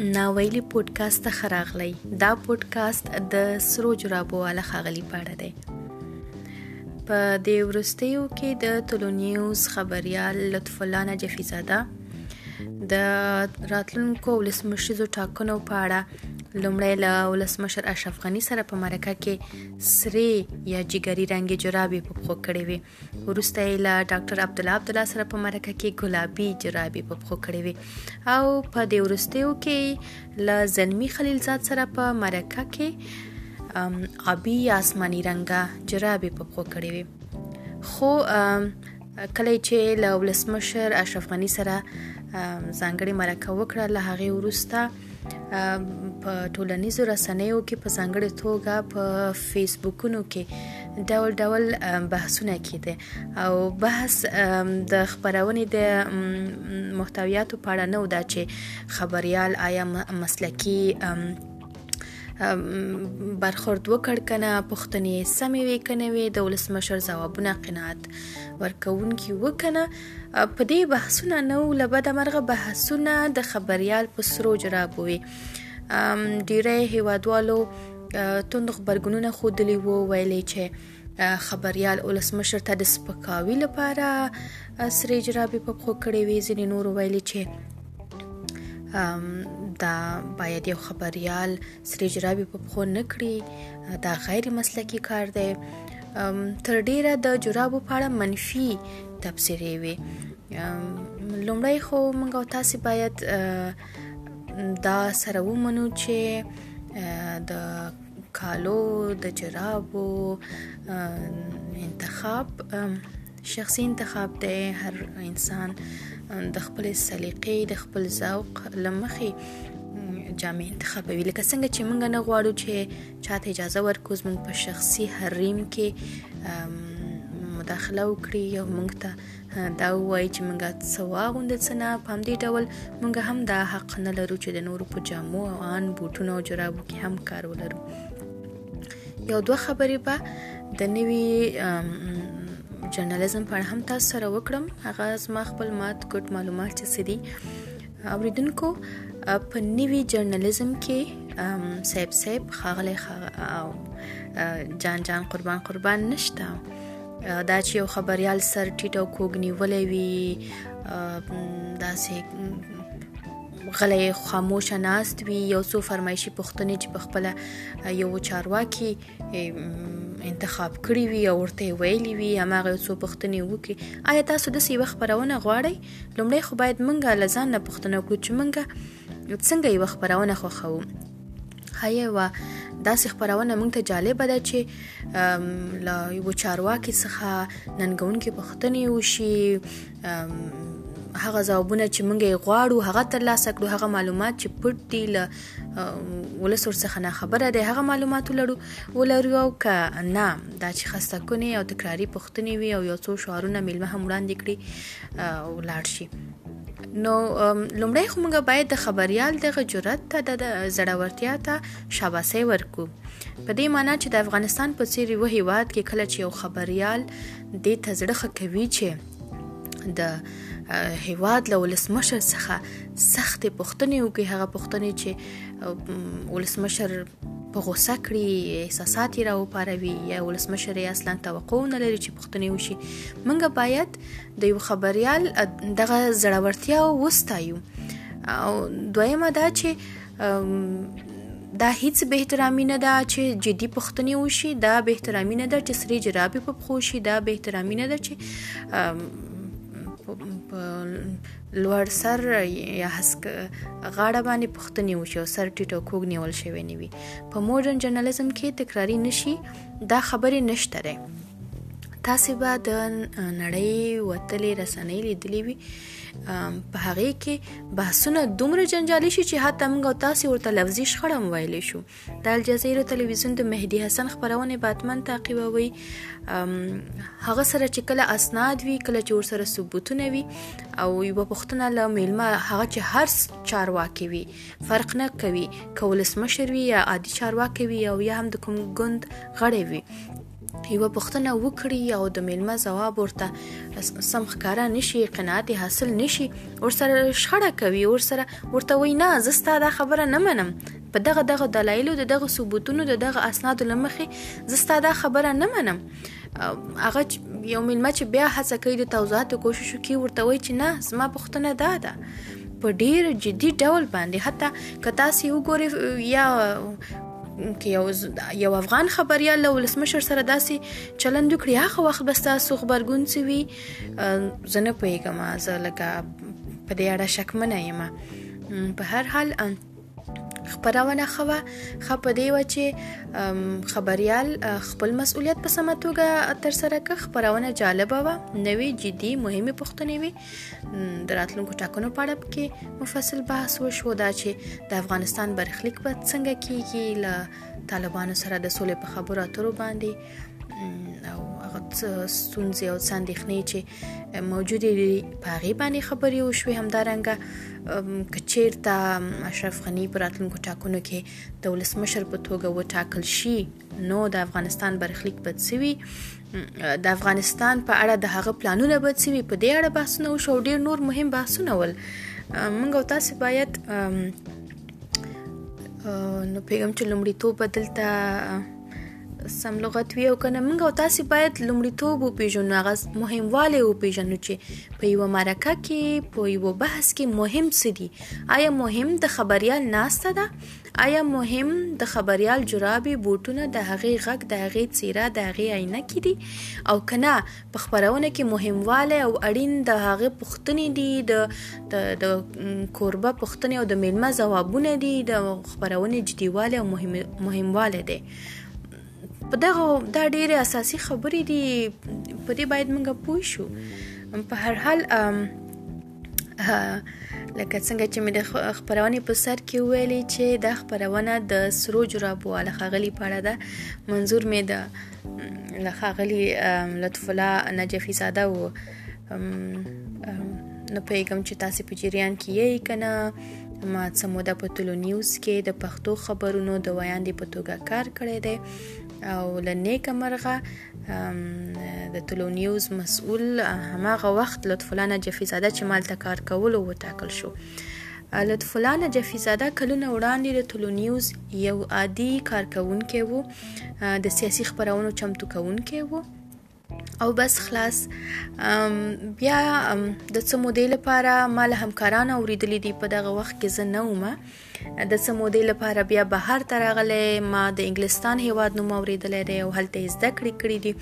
ناویلی پودکاسټ ته خراغلی دا پودکاسټ د سرو جرابو والا خغلی پاړه دی په دې ورستیو کې د طلوع نیوز خبريال لطف الله نجفی زاده د راتلونکو ولسمشریزو ټاکنو په اړه لومړی له ولسمشر اشرف غني سره په مرکه کې سری یا جګری رنګي جرابې په پخو کړې وي وروسته یې له ډاکټر عبد الله عبد الله سره په مرکه کې ګلابي جرابې په پخو کړې وي او په دې وروستیو کې له زلمی خلیلزاد سره په مرکه کې ابي آسماني رنګه جرابې په پخو کړې وي خو کله چې له ولسمشر اشرف غني سره ځانګړي مرکه وکړه له هغه وروسته په ټولنیزو رسنیو کې په ځانګړې توګه په فیسبوکونو کې ډول ډول بحثونه کېده او بحث د خبرونې د محتویاتو په اړه نه و دا چې خبریال آیا مسلکی برخورد وکړ کنه پښتنې سمې وې کنه وې د ولسمشر ځوابونه قناعت ورکوونکي وکنه په دې بحثونه نو لبد مرغه بحثونه د خبريال په سرو جرابو وي ډیری هیوادوالو توند خبرګونونه خودلی وو ویلې چې خبريال ولسمشر ته د سپکاوي لپاره سری جرابې په خو کړې وي ځینې نور ویلي چې دا باید یو خبريال سری جرابې په پښو نه کړي دا غیر مسلکي کار دی تر ډیره د جرابو په اړه منفي تبصرې وي لومړی خو موږ او تاسو باید دا سره ومنو چې د کالو د جرابو انتخاب شخصي انتخاب دی هر انسان د خپل سلیقې د خپل ذوق لمخې جامې انتخابوي لکه څنګه چې موږ نه غواړو چې چاته اجازه ورکو زموږ په شخصي حریم کې مداخله وکړي او موږ ته دا وایي چې موږ څه واغوندل څه نه په همدې ډول موږ هم دا حق نه لرو چې د نورو په جامو او ان بوټونو او جرابو کې هم کار ولرو یو دوه خبرې به د نوي جرنالیزم په اړه هم تاسو سره وکړم هغه زما خپل مات کوټ معلومات چې سدي اوریدونکو په نوي جرنالیزم کې صاحب صاحب خاغله خاغ او جان جان قربان قربان نشته دا چې یو خبريال سر ټیټ او کوګنی ولې وی داسې غلی خاموشه ناست وي یو څو فرمایشي پوښتنې چې په خپل یو چارواکي انتخاب کړی وي او ورته ویلي وي هماغه یو څو پوښتنې وکړي آیا تاسو د سیوه خبرونه غواړئ لومړی خو باید مونږه لزان نه پوښتنه وکړو چې مونږه څنګه یو خبرونه خوښوو هيا و داسې خبرونه موږ ته جالب ده چې له یو چارواکي څخه ننګونکې پښتنې وشي هغه ځوابونه چې موږ یې غواړو هغه ترلاسه کړو هغه معلومات چې پټ دي له ولس ورڅخه نه خبره دی هغه معلومات ولرو ولرو او که نه دا چې خسته کونې او تکراری پوښتنې وي او یو څو شعارونه میلمه هم وړاندې کړي او لاړ شي نو لومړی خو موږ باید د خبریال دغه جرأت ته د زړورتیا ته شاباسي ورکو په دې معنی چې د افغانستان په څیر یو هیواد کې کله چې یو خبریال دې ته زړه کوي چې د هیواد له ولسمشر څخه سختې پوښتنې وکړي هغه پوښتنې چې ولسمشر په غوسه کړي احساسات یې راوپاروي یا ولسمشر یې اصلا توقع نه لري چې پوښتنې وشي موږ باید د یو خبریال دغه زړورتیا وستایو او دویمه دا چې دا هیڅ به احترامي نه ده چې جدي پښتني وشي دا به احترامي نه ده چې سری جرابې په پخو شي دا به احترامي نه ده چې لوړ سر یا هسک غاړه باندې پښتني وشي او سر ټیټ او کوګ نیول شوی نیوي په ماډرن جرنالیزم کې تکراری نشي دا خبرې نشته تاسو به د نړۍ وتلې رسنۍ لیدلې وي په هغه کې بحثونه دومره جنجالي شي چې حتی موږ تاسو ورته لفظي شخړه ویلی شو د الجزیره تلویزیون د مهدی حسن خبرونه باتمن تعقیبوي هغه سره چې کله اسناد وي کله چې ورسره ثبوتونه وي او یو پښتنه له میلمه هغه چې هر چارواکي وي فرق نه کوي کولس مشر وي یا عادي چارواکي وي او یا هم د کوم ګوند غړی وي یوه پوښتنه وکړي او د میلمه ځواب ورته سم ښکارا نشي قناعت حاصل نشي ورسره شخړه کوي ورسره ورته وای نه زه ستا دا خبره نه منم په دغه دغه دلایلو د دغه ثبوتونو د دغه اسنادو لمخې زه ستا دا خبره نه منم هغه یو میلمه چې بیا هڅه کوي د توضیحاتو کوشش وکړي ورته وای چې نه زما پوښتنه دا ده په ډیر جدي ډول باندې حتی که تاسو وګورئ یا که یو یو افغان خبريال له ولسمشر سره داسې چلند وکړي هغه وخت به تاسو خبرګون څه وي زه نه پوهېږم زه لکه په دې اړه شکمنه یم په هر حال خبرونه خوا خپ دی و چې خبريال خپل مسؤلیت په سمه توګه تر سره کړ خبرونه جالبه و نوې جدي مهمه پښتنې وي د راتلونکو ټاکنو په اړه کې مفصل بحث وشو دا چې د افغانستان برخلیک به څنګه کیږي ل طالبانو سره د سولې په خبرو اترو باندې او هغه ستونزې او څندښنې چې موجودې دي په هغه باندې خبرې وشوې همدارنګه کچیرته اشرف غنی پر راتلونکو ټاکنو کې د ولسمشر په توګه وټاکل شي نو د افغانستان برخلیک به څه وي د افغانستان په اړه د هغه پلانونه به څه وي په دې اړه بحثونه وشو ډیر نور مهم بحثونه ول موږ او تاسو باید نو پیغام چې لومړیتوب بدلته سم لغت وی او کنه موږ او تاسو باید لومړیتوب وپیژنو هغه مهمواله وپیژنو چې په یو مرکه کې په یو بحث کې مهم څه دي آیا مهم د خبريال ناسته ده ایا مهم د خبریال جرابې، بوټونه، د هغې غږ، د هغې څیره، د هغې عینکې دي او که نه په خپرونه کې مهموالی او اړین د هغه پوښتنې دي د د, د کوربه پوښتنې او د میلمه ځوابونه دي د خپرونې جدیوالی او مهم مهموالی دی په دغه دا ډېرې اساسي خبرې دي په دې باید موږ پوه شو په هر حال لکه څنګه چې مې د خبرونې په سر کې ویلي چې دا خبرونه د سرو جرابو له خغلی په اړه ده منظور مې د له خغلی لطف الله نجفي زاده و نه پیغام چې تاسو په جریان کې یې کنه ما څه موده په تلو نیوز کې د پښتو خبرونو د ویاندې په توګه کار کړی دی او له نیکه مرغه د طلوع نیوز مسؤل هماغه وخت لطف الله نجفي زاده چې مال ته کار کولو وټاکل شو لطف الله نجفي زاده کلونه وړاندې د طلوع نیوز یو عادي کارکونکی وو د سیاسي خبرونو چمتو کونکی وو او بس خلاص بیا د څه مودې لپاره مال همکاران اوریدلې دي په دغه وخت کې زه نه ومه د څه مودې لپاره بیا بهر ته راغلی ما د انګلستان هیواد نوم اوریدلی دی او هلته یې زده کړې کړې دي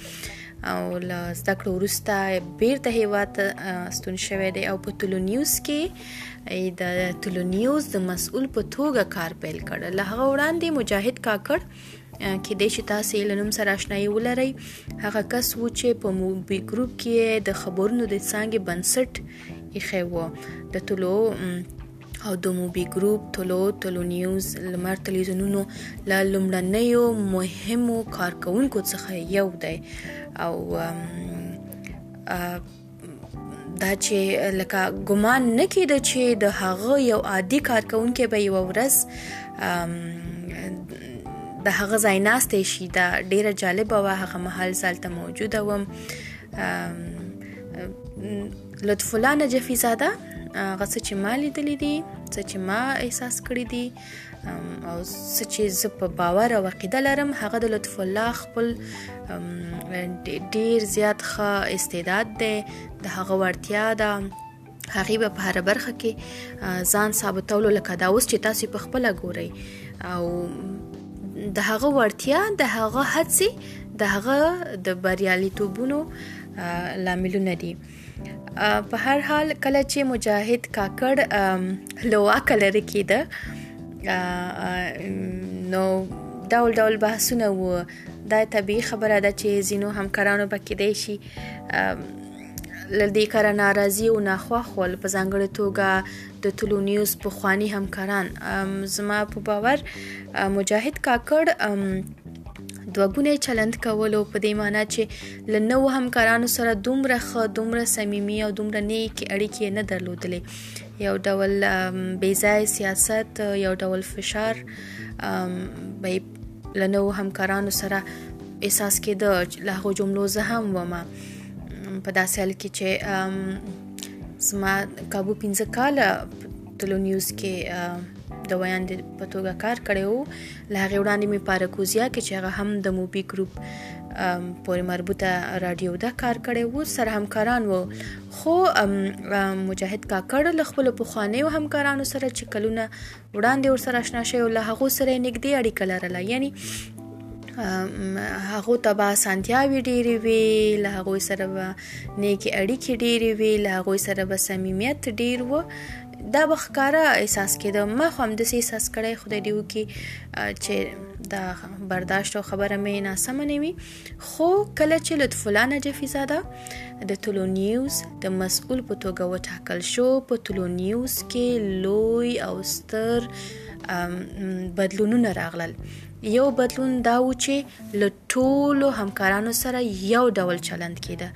او له زده کړو وروسته بیرته هیواد ته ستون شوی دی او په طلوع نیوز کې د طلوع نیوز د مسؤل په توګه کار پیل کړ له هغه وړاندې مجاهد کاکړ کې د شي تاسو له نوم سره آشنایي ولرئ هغه کس و چې په موبي ګروپ کې د خبرونو د څنګه بنسټ یې خو د طلوع او د موبي ګروپ طلوع طلوع نیوز لمر تلویزیونونو له لومړنیو مهمو کارکونکو څخه یو دی او دا چې لکه ګمان نه کېده چې د هغه یو عادي کارکونکي به یو ورځ د هغه ځای ناستې شي دا ډیره جالبه وه هغه مهال سالته موجوده وم لطف الله نجفی زاده هغه څه چې ما لیدلې دي څه چې ما احساس کړی دي او څه چې زه په باور او عقیده لرم هغه د لطف الله خپل ډیر زیات ښه استعداد دی د هغه وړتیا ده هغه به په هر برخه کې ځان ثابتولو لکه دا اوس چې تاسو په خپل ګورئ او د هغه وړتیا د هغه هڅې د هغه د بریالیتوبونو لاملونه دي په هر حال کله چې مجاهد کاکړ لواک لري کېده نو ډول ډول بحثونه وو دا طبیعي خبره ده چې زینو همکارانو پکې دی شي لدې کار ناراضي او ناخوښ ول په ځانګړې توګه د طلوع نیوز پخوانی همکاران زما په باور مجاهد کاکړ دوه ګونی چلند کولو په دې معنی چې له نوو همکارانو سره دومره ښه دومره صمیمي او دومره نیکې اړیکې نه درلودلې یو ډول بیځای سیاست یو ډول فشار به له نوو همکارانو سره احساس کېده له هغو جملو زه هم وم په داسې حال کې چې زما کابو پنځه کاله تلو نیوز کې د ویاندې په توګه کار کړی وو له هغې وړاندې مې په اراکوزیا کې چې هغه هم د موبي ګروپ پورې مربوطه رادیو ده کار کړی وو سره همکاران وو خو مجاهد کاکړ له خپلو پخوانیو همکارانو سره چې کلونه وړاندې ورسره اشنا شوی او له هغو سره یې نږدې اړیکه لرله یعنی هغه ته به سانتیاوی ډېری وی له هغه سره نیکې اړیکې ډېرې وې له هغوی سره به صمیمیت ډېر و دا به ښکاره احساس کېده ما خو همداسې احساس کړی خدای دې وکړي چې دا برداشت او خبره مې ناسمه نه وي خو کله چې لطف الله نجفي زاده د طلوع نیوز د مسؤل په توګه وټاکل شو په طلوع نیوز کې لوی او ستر بدلونونه راغلل یو بدلون دا و چې له ټولو همکارانو سره یو ډول چلند کېده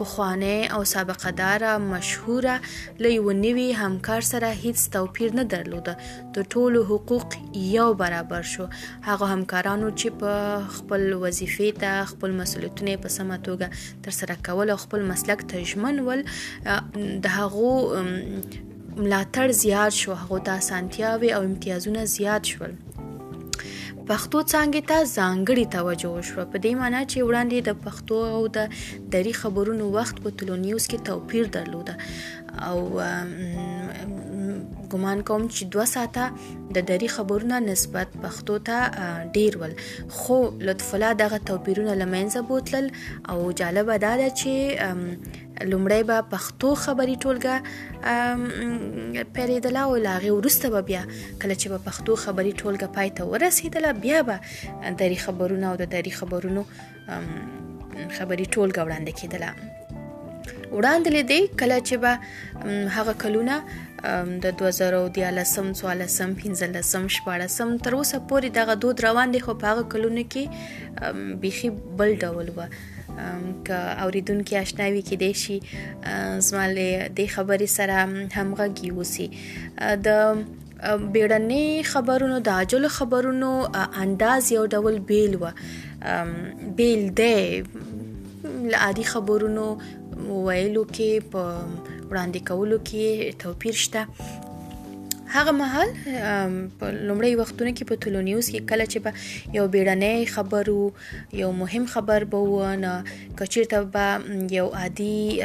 پخوانه او سابقه داره مشهوره له یو نوي همکار سره هیڅ توپیر نه درلود د ټولو حقوق یو برابر شو هغه همکارانو چې په خپل وظیفې ته خپل مسولیتونه په سمه توګه تر سره کول او خپل مسلک ته ژمن ول د هغو ملاتړ زیات شو هغه ته اسانتیاوې او امتیازونه زیات شول پښتو څنګه ته ځانګړي توجه وشوه په دې معنی چې وړاندې د پښتو او د دری خبرونو وخت په تلو نیوز کې توپیر درلوده او ګمان کوم چې 2 ساعته د دری خبرونه نسبت پښتو ته ډیر ول خو لطف الله دغه توپیرونه لمنځه بوتل او جالب دا ده چې لومړی به پښتو خبري ټولګه پیلېدله او له هغې وروسته به بیا کله چې به پښتو خبري ټولګه پای ته ورسېدله بیا به دري خبرونه او د دري خبرونو خبري ټولګه وړاندې کېدله وړاندې لیدې کله چې به هغه کلونه د 2013 14 15 14 تر اوسه پورې دغه دود روان دی خو په هغه کلونو کې بيخي بل ډول و که اوریدونکي آشنا وي کې دی شي زما له دې خبرې سره همغږي وسی د بیړنې خبرونو د عاجل خبرونو انداز یو ډول بیل و بیل دی له عادي خبرونو ویلو کې په وړاندې کولو کې توپیر شته هغه مهال په لومړی وختونو کې په تلونیوز کې کله چې به یو بیړنۍ خبرو یو مهم خبر به و نه که چیرته به یو عادي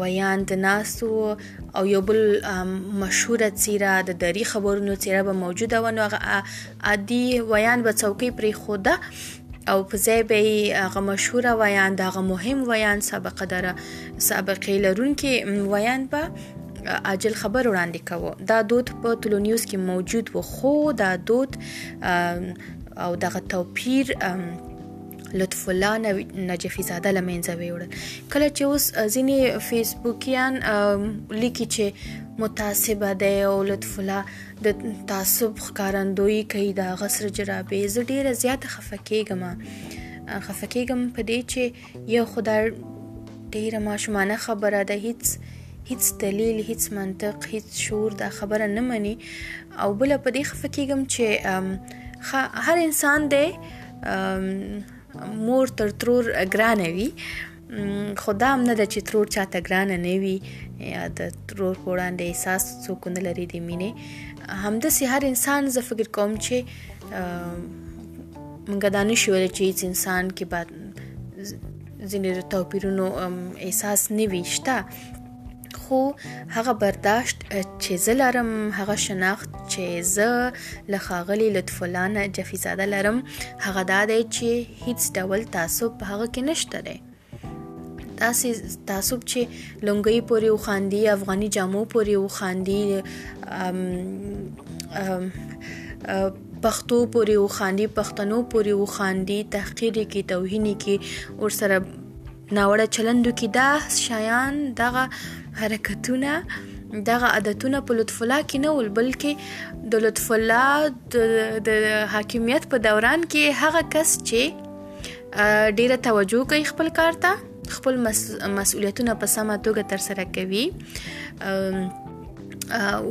ویاند ناست و او یو بل مشهوره څیره د دری خبرونو څیره به موجوده و نو هغه عادي ویاند به څوکۍ پرې خوده او په ځای به یې هغه مشهوره ویاند هغه مهم ویاند سابقه دره سابقه لرونکي ویاند به عاجل خبر وړاندې کوو دا دود په تلونیوز کې موجود و خو دا دود او دغه توپیر لطف الله نجفي زاده لمنځه ویوړل کله چې اوس ځینې فیسبوکیان لیکي چې متعصب دی او لطف الله د تعصب ښکارندوی کوي دا غسر جرابې زه ډیره زیاته خفه کیږم خفه کیږم په دې چې یو خو دا ډیره ماشومانه خبره ده هیڅ هیڅ دلیل هیڅ منطق هیڅ شعور دا خبره نه مني او بل په دې خفه کېږم چې هر انسان دی مور تر ترور ګرانه وي خو دا هم نه ده چې ترور چاته ګرانه نه وي یا د ترور په وړاندې احساس څوک نه لري د مینې همداسې هر انسان زه فکر کوم چې مونږ دا نه شو چې هیڅ انسان کې بعد ځینې توپیرونو احساس نه وي شته خو هغه برداشت چې زه لرم هغه شناخت چې زه له ښاغلي لطف الله نه جفیزاده لرم هغه دا دی چې هیڅ ډول تعصب په هغه کې نشته دی داسې تعصب چې لونګۍ پورې وخاندي افغاني جامو پورې وخاندي پښتو پورې وخاندي پښتنو پورې وخاندي تحقیر کې توهین کې ور سره ناوړه چلندو کې دا شیان دغه حرکتونه دغه عادتونه په لطف الله کې نه ول بلکې د لطف الله د حاکمیت په دوران کې هغه کس چې ډیره توجه کوي خپل کار ته خپل مسؤلیتونه په سمه توګه تر سره کوي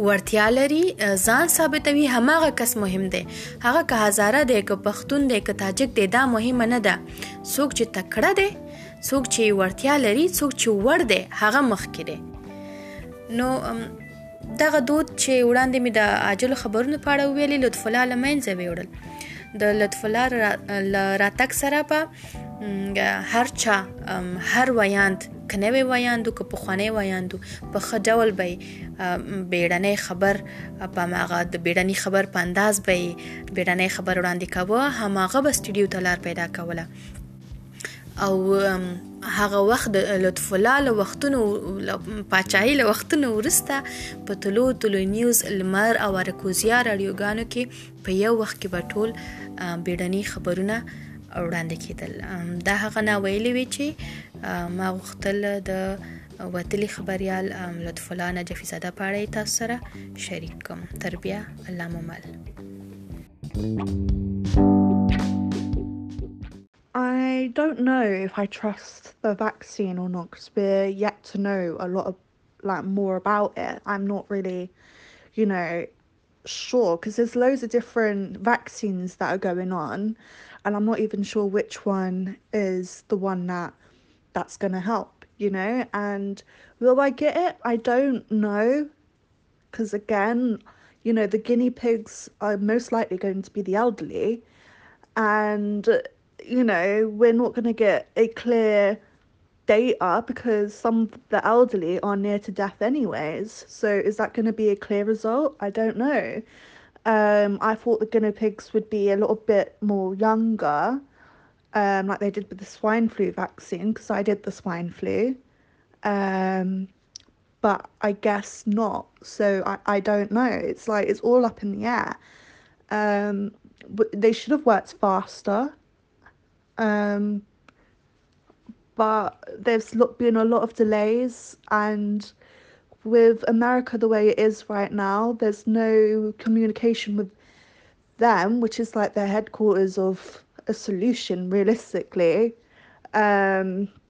ورتیا لري ځان ثابتوي هماغه کس مهم دی هغه که هزاره دی که پښتون دی که تاجک دی دا مهمه نه ده څوک چې تکړه دی څوک چې ورتیا لري څوک چې وړ دی هغه مخکې دی نو دغه دود چې وړاندې مې د عاجلو خبرونو په اړه ویلي لطف الله له منځه ویوړل د لطف الله راتګ سره به هر چا هر ویاند که نوې ویاندو که پخوانی ویاندو په ښه ډول به بیړنۍ خبر په هغه د بیړنۍ خبر په انداز به بیړنۍ خبر وړاندې کاوه هماغه به سټډیو ته لار پیدا کوله او هغه وخت د لطف الله له وختونو پاچاهي له وختونو ورسته په طلوع طلوع نیوز لمر او ارکوزیا رادیوګانو کې په یو وخت کې به ټول بیړني خبرونه وړاندې کېدل دا هغه نه ویلې وی چې ما غوښتل د وتلی خبريال لطف الله نجفي زاده پاړې تاسو سره شریک کوم تر بیا الله ممل thank you I don't know if I trust the vaccine or not because we're yet to know a lot of like more about it. I'm not really, you know, sure because there's loads of different vaccines that are going on, and I'm not even sure which one is the one that that's going to help, you know. And will I get it? I don't know because again, you know, the guinea pigs are most likely going to be the elderly, and you know, we're not going to get a clear data because some of the elderly are near to death anyways. So is that going to be a clear result? I don't know. Um, I thought the guinea pigs would be a little bit more younger, um, like they did with the swine flu vaccine, because I did the swine flu. Um, but I guess not. So I, I don't know. It's like it's all up in the air. Um, they should have worked faster um, but there's been a lot of delays, and with America the way it is right now, there's no communication with them, which is like their headquarters of a solution realistically. Um,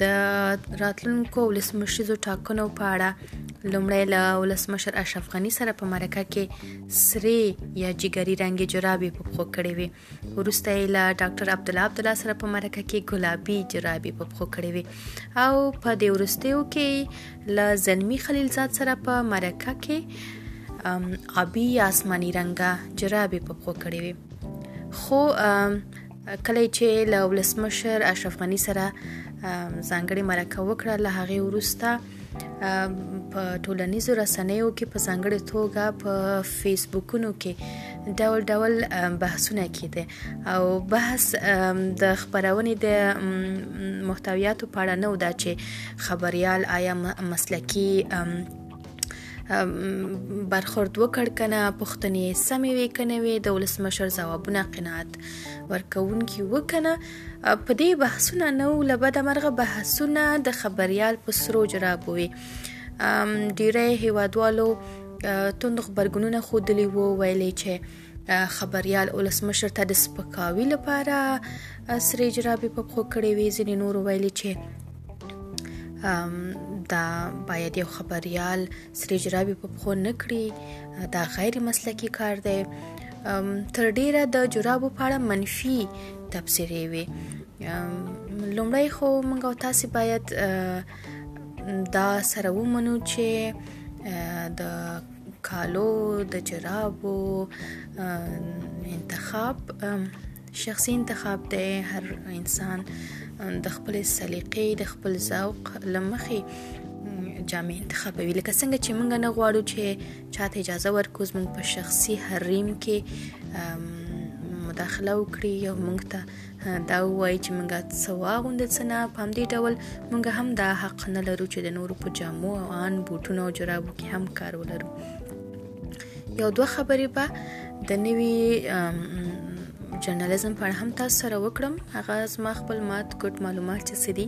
د راتلونکو ولسمشریزو ټاکنو په اړه لومړی له ولسمشر اشرف غنی سره په مرکه کې سری یا جګری رنګي جرابې په پخو کړې وي ورسته یې له ډاکټر عبد الله عبد الله سره په مرکه کې ګلابي جرابې په پخو کړې وي او په دې ورستیو کې له زلمی خلیلزاد سره په مرکه کې ابي آسماني رنګه جرابې په پخو کړې وي خو کله چې له ولسمشر اشرف غنی سره ځانګړي مرکه وکړه له هغه وروسته په ټولنیزو رسنیو کې په ځانګړې توګه په فیسبوکونو کې ډول ډول بحثونه کېده او بحث د خبرونې د محتویاتو په اړه نه و دا چې خبريال آیا مسلکی برخورد وکړ کنه پښتنې سمې وې کنه وې د ولسمشر ځوابونه قناعت ورکوونکي وکنه په دې بحثونه نو لبد مرغه بحثونه د خبريال په سرو جرابو وي ډیری هیوادوالو توند خبرګونونه خودلی وو ویلې چې خبریال ولسمشر ته د سپکاوي لپاره سرې جرابې په پښو کړې وي ځینې نور ویلي چې دا باید یو خبریال سرې جرابې په پښو نه کړي دا غیر مسلکي کار دی تر ډیره د جرابو په اړه منفي تبصرې وي لومړی خو موږ او تاسو باید دا سره ومنو چې د کالو د جرابو انتخاب شخصي انتخاب دی هر انسان د خپل سلیقې د خپل ذوق لمخې جامې انتخابوي لکه څنګه چې موږ نه غواړو چې چاته اجازه ورکو زموږ په شخصي حریم کې مداخله وکړي او موږ ته دا وایي چې موږ څه واغوندو څه نه په همدې ډول موږ هم دا حق نه لرو چې د نورو په جامو او ان بوټونو او جرابو کې هم کار ولرو یو دوه خبرې به د نوي جرنالیزم په اړه هم تاسو سره وکړم هغه زما خپل مات کوټ معلومات چې سدي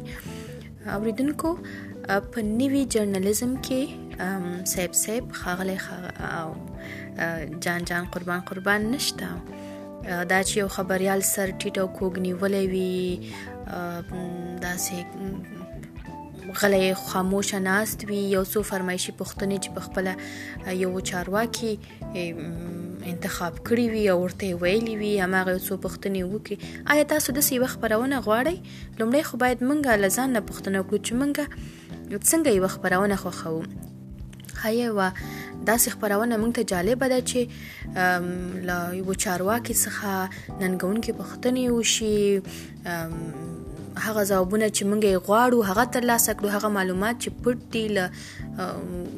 اوریدونکو په نوي جرنالیزم کې صاحب صاحب خاغلی خاغ او جان جان قربان قربان نشته دا چې یو خبريال سر ټیټ او کوګ نیولې وي دا سه غلې خاموش ناست وي یو څو فرمایشي پښتنې چې په خپل یو چارواکي انتخاب کړی وي او ورته ویلی وي هماغه څو پښتنې وکي آیا تاسو د سیو خبرونه غواړئ لومړی خو باید مونږه له ځان نه پوښتنه وکړو چې مونږه څنګه یوه خبرونه خوښوو هیه یوه داسې خبرونه مونږ ته جالبه ده چې له یو چارواکي څخه ننګونکې پوښتنې وشي هغه ځوابونه چې موږ یې غواړو هغه ترلاسه کړو هغه معلومات چې پټ دي له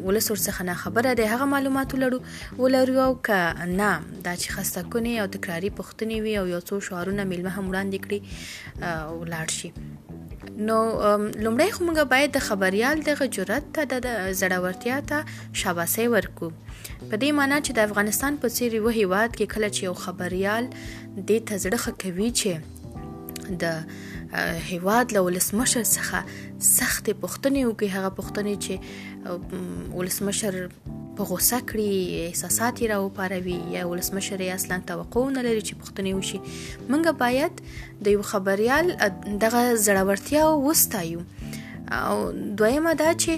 ولس ورڅخه نه خبره دی هغه معلومات ولرو ولرو او که نه دا چې خسته کونې او تکراری پوښتنې وي او یو څو شعارونه میلمه هم وړاندې کړي ولاړ شي نو لومړی خو موږ باید د خبريال دغه جرأت ته د زړورتیا ته شاباسي ورکو په دې معنی چې د افغانستان په څیر یو هیواد کې کله چې یو خبريال د تزړخه کوي چې د هیواد له ولسمشر څخه سخت پښتنې وکي هغه پښتنې چې ولسمشر په غوسه کړي احساسات یې راوپاروي یا ولسمشر یې اصلا توقع نه لري چې پوښتنې وشي موږ باید د یو خبریال دغه زړورتیا وستایو او دویمه دا چې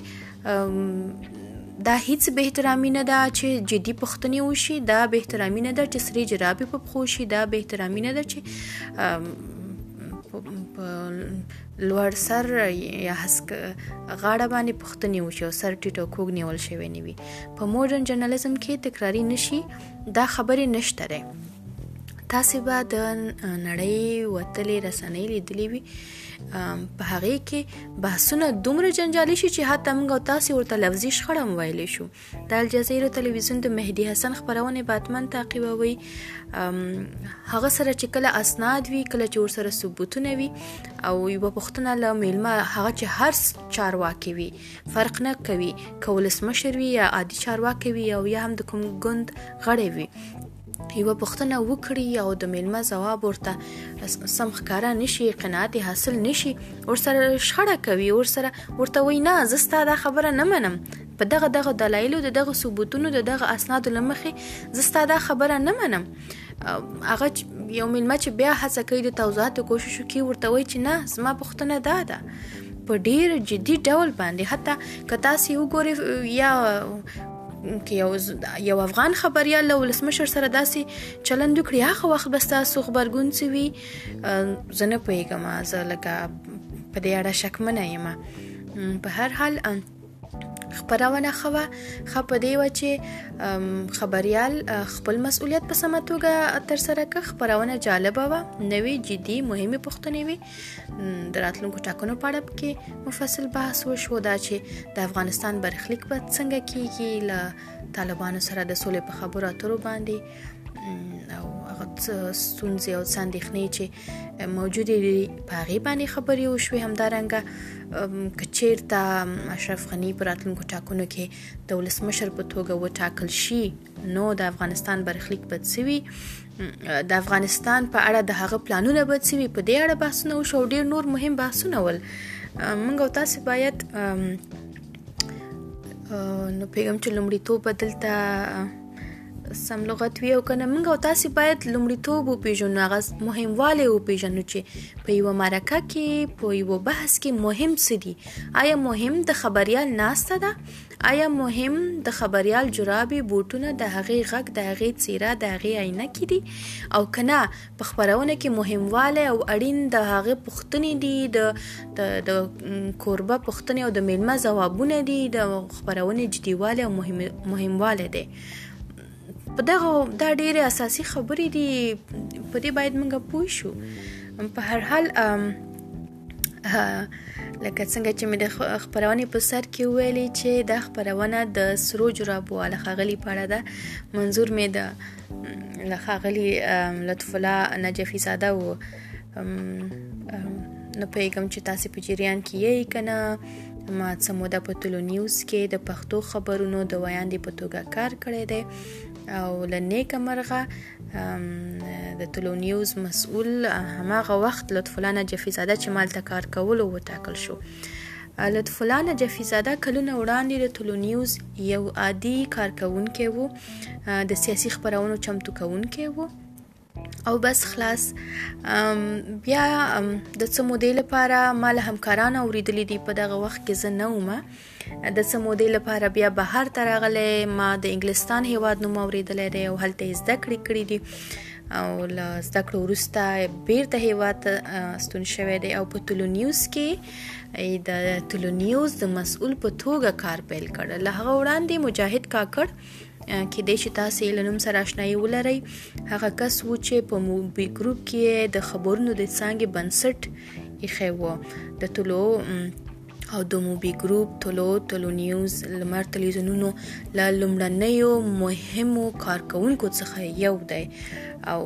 دا هیڅ به احترامي نه ده چې جدي پښتنې وشي دا به احترامي نه ده چې سری جرابې په پخو شي دا به احترامي نه ده چې په لوړ سر یا هسک غاړه باندې پښتنې وشي او سر ټیټ او کوګ نیول شوی نه وي په ماډرن جرنالیزم کې تکراری نشي دا خبرې نشته تاسو به د نړۍ وتلې رسنۍ لیدلې وي په هغه کې بحثونه دومره جنجالي شي چې حتی موږ او تاسو ورته لفظي شخړه هم ویلی شو د الجزیره تلویزیون د مهدي حسن خبرونه باتمن تعقیبوي هغه سره چې کله اسناد وي کله چې ورسره ثبوتونه وي او یو پښتنه له میلمه هغه چې هر چارواکي وي فرق نه کوي کولس مشر وي یا عادي چارواکي وي او یا هم د کوم ګوند غړی وي یوه پوښتنه وکړي او د میلمه ځواب ورته سم ښکارا نشي قناعت حاصل نشي ورسره شخړه کوي ورسره ورته وای نه زه ستا دا خبره نه منم په دغه دغه دلایلو د دغه ثبوتونو د دغه اسنادو لمخې زه ستا دا خبره نه منم هغه یو میلمه چې بیا هڅه کوي د توضیحاتو کوشش وکړي ورته وای چې نه زما پوښتنه دا ده په ډیر جدي ډول باندې حتی که تاسو وګورئ یا که یو یو افغان خبريال له ولسمشر سره داسې چلند وکړي هغه وخت به تاسو خبرګون څه وي زه نه پوهېږم زه لکه په دې اړه شکمنه یم په هر حال خبرونه خوا خپ دی و چې خبريال خپل مسؤلیت په سمه توګه تر سره کړ خبرونه جالبه و نوې جدي مهمه پښتنې وي د راتلونکو ټاکنو په اړه کې مفصل بحث وشو دا چې د افغانستان برخلیک به څنګه کیږي ل طالبانو سره د سولې په خبرو اترو باندې او هغه ستونزې او څندېخنې چې موجودې دي په هغې باندې خبرې وشوې همدارنګه که چیرته اشرف غنی په راتلونکو ټاکنو کې د ولسمشر په توګه وټاکل شي نو د افغانستان برخلیک به څه وي د افغانستان په اړه د هغه پلانونه به څه وي په دې اړه بحثونه وشو او ډیر نور مهم بحثونه ول موږ او تاسو باید نو پیغام چې لومړیتوب بدلته سم لغت وي او کنه موږ او تاسو باید لومړیتوب وپیژنو هغه مهمواله وپیژنو چې په یو مرکه کې په یو بحث کې مهم څه دي آیا مهم د خبريال ناسته ده ایا مهم د خبریال جرابې، بوټونه، د هغې غږ، د هغې څیره، د هغې عینکې دي او که نه په خپرونه کې مهموالی او اړین د هغه پوښتنې دي د د د کوربه پوښتنې او د میلمه ځوابونه دي د خپرونې جدیوالی او مهم مهموالی دی په دغه دا ډېرې اساسي خبرې دي په دې باید موږ پوه شو په هر حال لکه څنګه چې مې د خبرونې په سر کې ویلي چې دا خبرونه د سرو جرابو له خغلی پاړه ده منظور مې د لخغلی لطف الله نجفي ساده وو نه پیغام چې تاسو په جریان کې یې کنه ما څه موده په تلو نیوز کې د پښتو خبرونو د ویاندې په توګه کار کړی دی او له نیکه مرغه د طلوع نیوز مسؤل هماغه وخت لطف الله نجفي زاده چې مالته کار کولو وټاکل شو لطف الله نجفي زاده کلونه وړاندې د طلوع نیوز یو عادي کارکونکی وو د سیاسي خبرونو چمتو کونکی وو او بس خلاص بیا د څه مودې لپاره ما له همکارانو اوریدلې دي په دغه وخت کې زه نه ومه د څه مودې لپاره بیا بهر ته راغلی ما د انګلستان هیواد نوم اوریدلی دی او هلته یې زده کړې کړې دي او له زده کړو وروسته بیرته هیواد ته ستون شوی دی او په طلوع نیوز کې د طلوع نیوز د مسؤل په توګه کار پیل کړ له هغه وړاندې مجاهد کاکړ کې دی چې تاسو یې لنوم سره آشنایي ولرئ هغه کس وو چې په موبي ګروپ کې د خبرونو د څنګه بنسټ یې خو د طلوع او د موبي ګروپ تلو تلو نیوز لمر تلویزیونونو له لومړنیو مهمو کارکونکو څخه یو دی او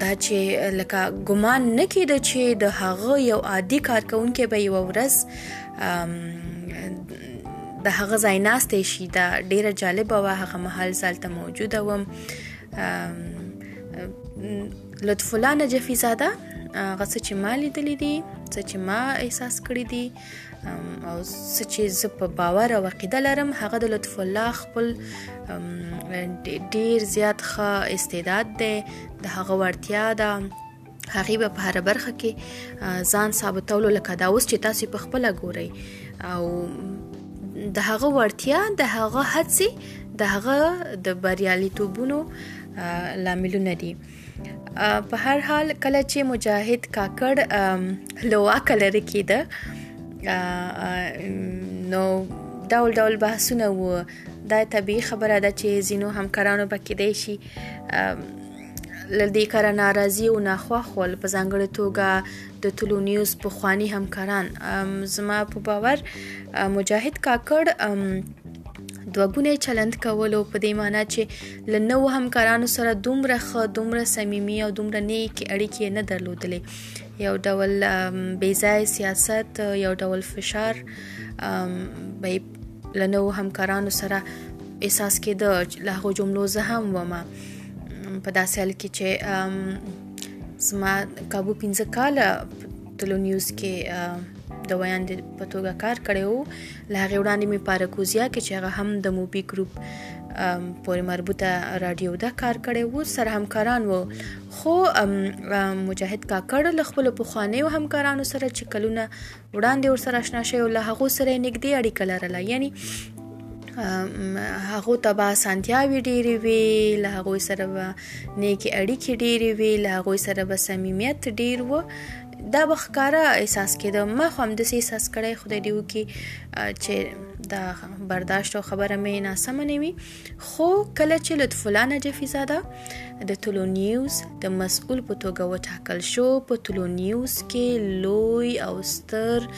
دا چې لکه ګمان نه کېده چې د هغه یو عادي کارکونکي به یو ورځ د هغه ځای ناستې شي دا ډیره جالبه وه هغه محل سالته موجوده وم لطف الله نجفی زاده هغه څه چې ما لیدلې دي څه چې ما احساس کړې دي او څه چې زه په باور او عقیده لرم هغه د لطف الله خپل ډیر زیات ښه استعداد دی د هغه وړتیا ده هغه به په هر برخه کې ځان ثابتولو لکه دا اوس چې تاسو په خپل ګورئ او د هغه وړتیا د هغه هڅې د هغه د بریالیتوبونو لاملونه دي په هر حال کله چې مجاهد کاکړ لواکه لري کېده نو ډول ډول بحثونه وو دا طبیعي خبره ده چې زینو همکارانو پکې دی شي لدې کار ناراضي او ناخوښ ول په ځانګړي توګه د طلوع نیوز په خواني همکاران زما په باور مجاهد کاکړ دوګونه چلند کولو په دې معنی چې له نوو همکارانو سره دومره ښه دومره صمیمي او دومره نیکې اړیکې یې نه درلودلې یو ډول بېځای سیاست یو ډول فشار به له نوو همکارانو سره احساس کېده له هغو جملو زه هم وم په داسې حال کې چې زما کابو پنځه کاله تلو نیوز کې د ویاند په توګه کار کړی وو له هغې وړاندې مې په اراکوزیا کې چې هغه هم د موبي ګروپ پورې مربوطه رادیو ده کار کړی وو سره همکاران وو خو مجاهد کاکړ له خپلو پخوانیو همکارانو سره چې کلونه وړاندې ورسره اشنا شوی او له هغو سره یې نږدې اړیکه لرله یعنی هغه ته به سانتیاوي ډېری وي له هغه سره به نیکي اړیکې ډېری وي له هغه سره به صمیمیت ډېر و دا به ښکاره احساس کېده ما خو همداسې احساس کړی خدای دې وکړي چې دا برداشت او خبره مې ناسمه نه وي خو کله چې لطف الله نجفي زاده د طلوع نیوز د مسؤل په توګه وټاکل شو په طلوع نیوز کې لوی او ستر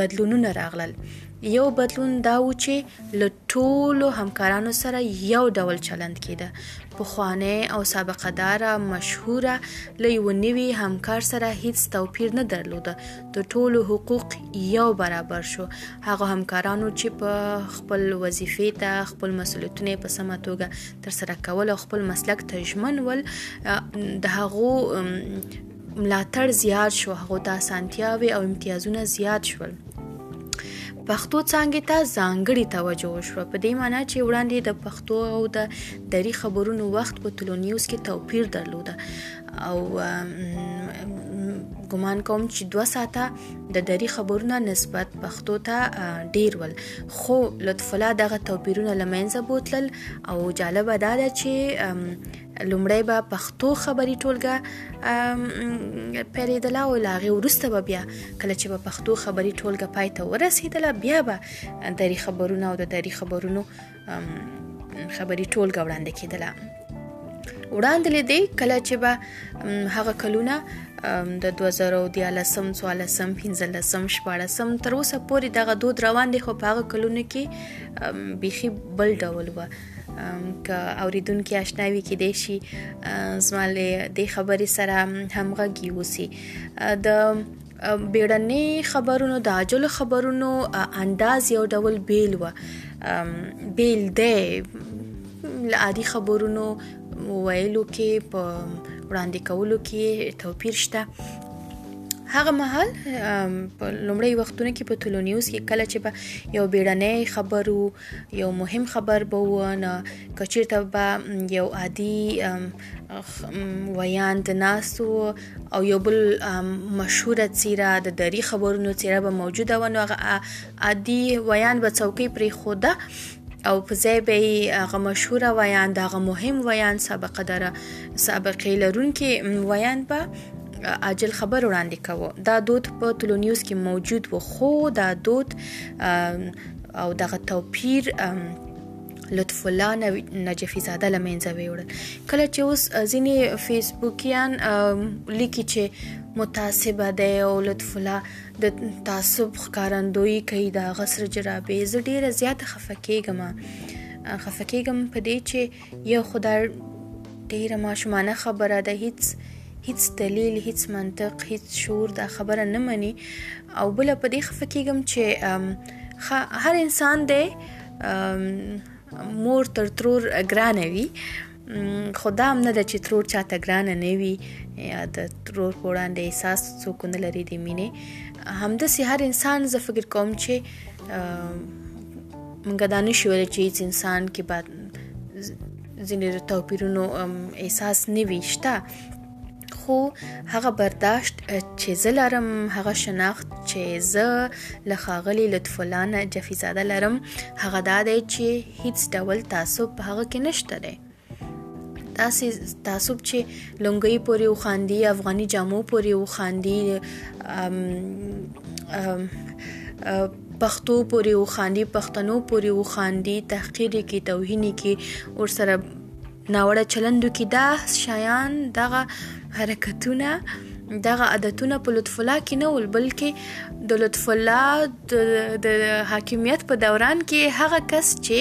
بدلونونه راغلل یو بدلون دا و چې له ټولو همکارانو سره یو ډول چلند کېده پخوانی او سابقه داره مشهوره له یو نوي همکار سره هیڅ توپیر نه درلوده د ټولو حقوق یو برابر شو هغه همکارانو چې په خپل وظیفې ته خپل مسولیتونه په سمه توګه ترسره کول او خپل مسلک ته ژمن ول د هغو ملاتړ زیات شو هغه ته اسانتیاوې او امتیازونه زیات شول پښتو څانګې ته ځانګړي توجه وشوه په دې معنی چې وړاندې د پښتو او د دری خبرونو وخت په تلو نیوز کې توپیر درلوده او ګمان کوم چې 2 ساعته د دری خبرونه نسبت پښتو ته ډیر ول خو لطف الله دغه توپیرونه لمنځه بوتل او جالب دا ده چې لومړی به پښتو خبري ټولګه پیلېدله او له هغې وروسته به بیا کله چې به پښتو خبري ټولګه پای ته ورسېدله بیا به دري خبرونه او د دري خبرونو خبري ټولګه وړاندې کېدله وړاندې لیدې کله چې به هغه کلونه د 2013 14 15 14 تر اوسه پورې دغه دود روان دی خو په هغه کلونو کې بيخي بل ډول و که اوریدونکي آشنا وي کې دی شي زما له دې خبرې سره همغږي اوسي د بیړنی خبرونو د عاجل خبرونو انداز یو ډول بیل و بیل دی له عادي خبرونو ویلو کې په وړاندې کولو کې توپیر شته هغه مهال په لومړی وختونو کې په تلونیوز کې کله چې به یو بیړنۍ خبرو یو مهم خبر به و نه کچیرته به یو عادي ویاند ناست و او یو بل مشهوره څیره د دری خبرونو څیره به موجوده و نو هغه عادي ویاند به څوکۍ پرې خوده او په ځای به یې هغه مشهوره ویاند هغه مهم ویاند سابقه دره سابقې لرونکي ویاند به عاجل خبر وړاندې کاوه دا دود په تلونیوز کې موجود و خو دا دود او دغه توپیر لطف الله نجفي زاده لمنځه ویوړل کله چې اوس ځینې فیسبوکیان لیکي چې متعصب دی او لطف الله د تعصب ښکارندوی کوي دا غسر جرابې زه ډیره زیاته خفه کیږم خفه کیږم په دې چې یو خو دا ډیره ماشومانه خبره ده هیڅ هیڅ دلیل هیڅ منطق هیڅ شعور دا خبره نه مني او بل په دې خفه کېږم چې هر انسان دی مور تر ترور ګرانه وي خدا هم نه ده چې ترور چاته ګرانه نه وي یا د ترور په وړاندې احساس څوک نه لري د مینې همداسې هر انسان زه فکر کوم چې موږ دا نشو ویلی چې هیڅ انسان کې به ځینې د توپیرونو احساس نه وي شته خو هغه برداشت چې زه لرم هغه شناخت چې زه له ښاغلي لطفالله نه جفیزاده لرم هغه دا دی چې هیڅ ډول تعصب په هغه کې نشته دی داسې تعصب چې لونګۍ پورې وخاندي افغاني جامو پورې وخاندي پښتو پورې وخاندي پښتنو پورې وخاندي تحقیر کې توهین کې ور سره ناوړه چلندو کې دا شیان دغه حرکتونه دغه عادتونه په لطف الله کې نه ول بلکې د لطف الله د حاکمیت په دوران کې هغه کس چې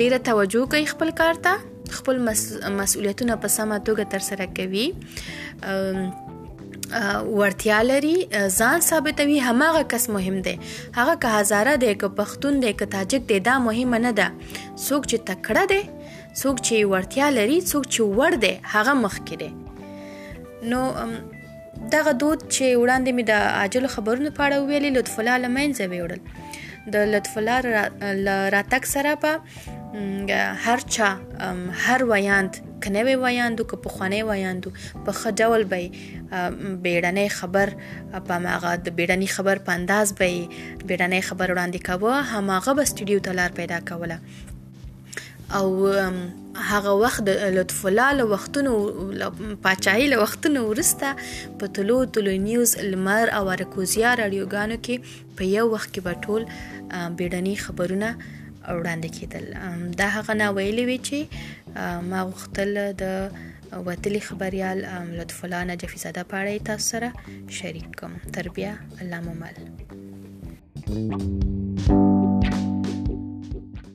ډیره توجه کوي خپل کار ته خپل مسؤلیتونه په سمه توګه تر سره کوي ورتیا لري ځان ثابتوي هماغه کس مهم دی هغه که هزاره دی که پښتون دی که تاجک دی دا مهمه نه ده څوک چې تکړه دی څوک چې ورتیا لري څوک چې وړ دی هغه مخکې دی نو دغه دود چې وړاندې مې د عاجلو خبرونو په اړه ویلي لطف الله له منځه ویوړل د لطف الله را... راتک سره په هر چا هر ویاند که نوی ویاندو که پخوانی ویاندو په ښه ډول به بیړنی خبر په هغه د بیړنی خبر په انداز به بیړنی خبر وړاندې کاوه هماغه به سټډیو ته لار پیدا کوله او هغه وخت د لطف الله له وختونو پاچاهي له وختونو ورسته په طلوع طلوع نیوز لمر او ارکوزیا رادیوګانو کې په یو وخت کې به ټول بیړني خبرونه وړاندې کېدل دا هغه نه ویلې وی چې ما غوښتل د وتلی خبريال لطف الله نجفي زاده په اړه تاسو سره شریک کوم تر بیا الله مو مل thank you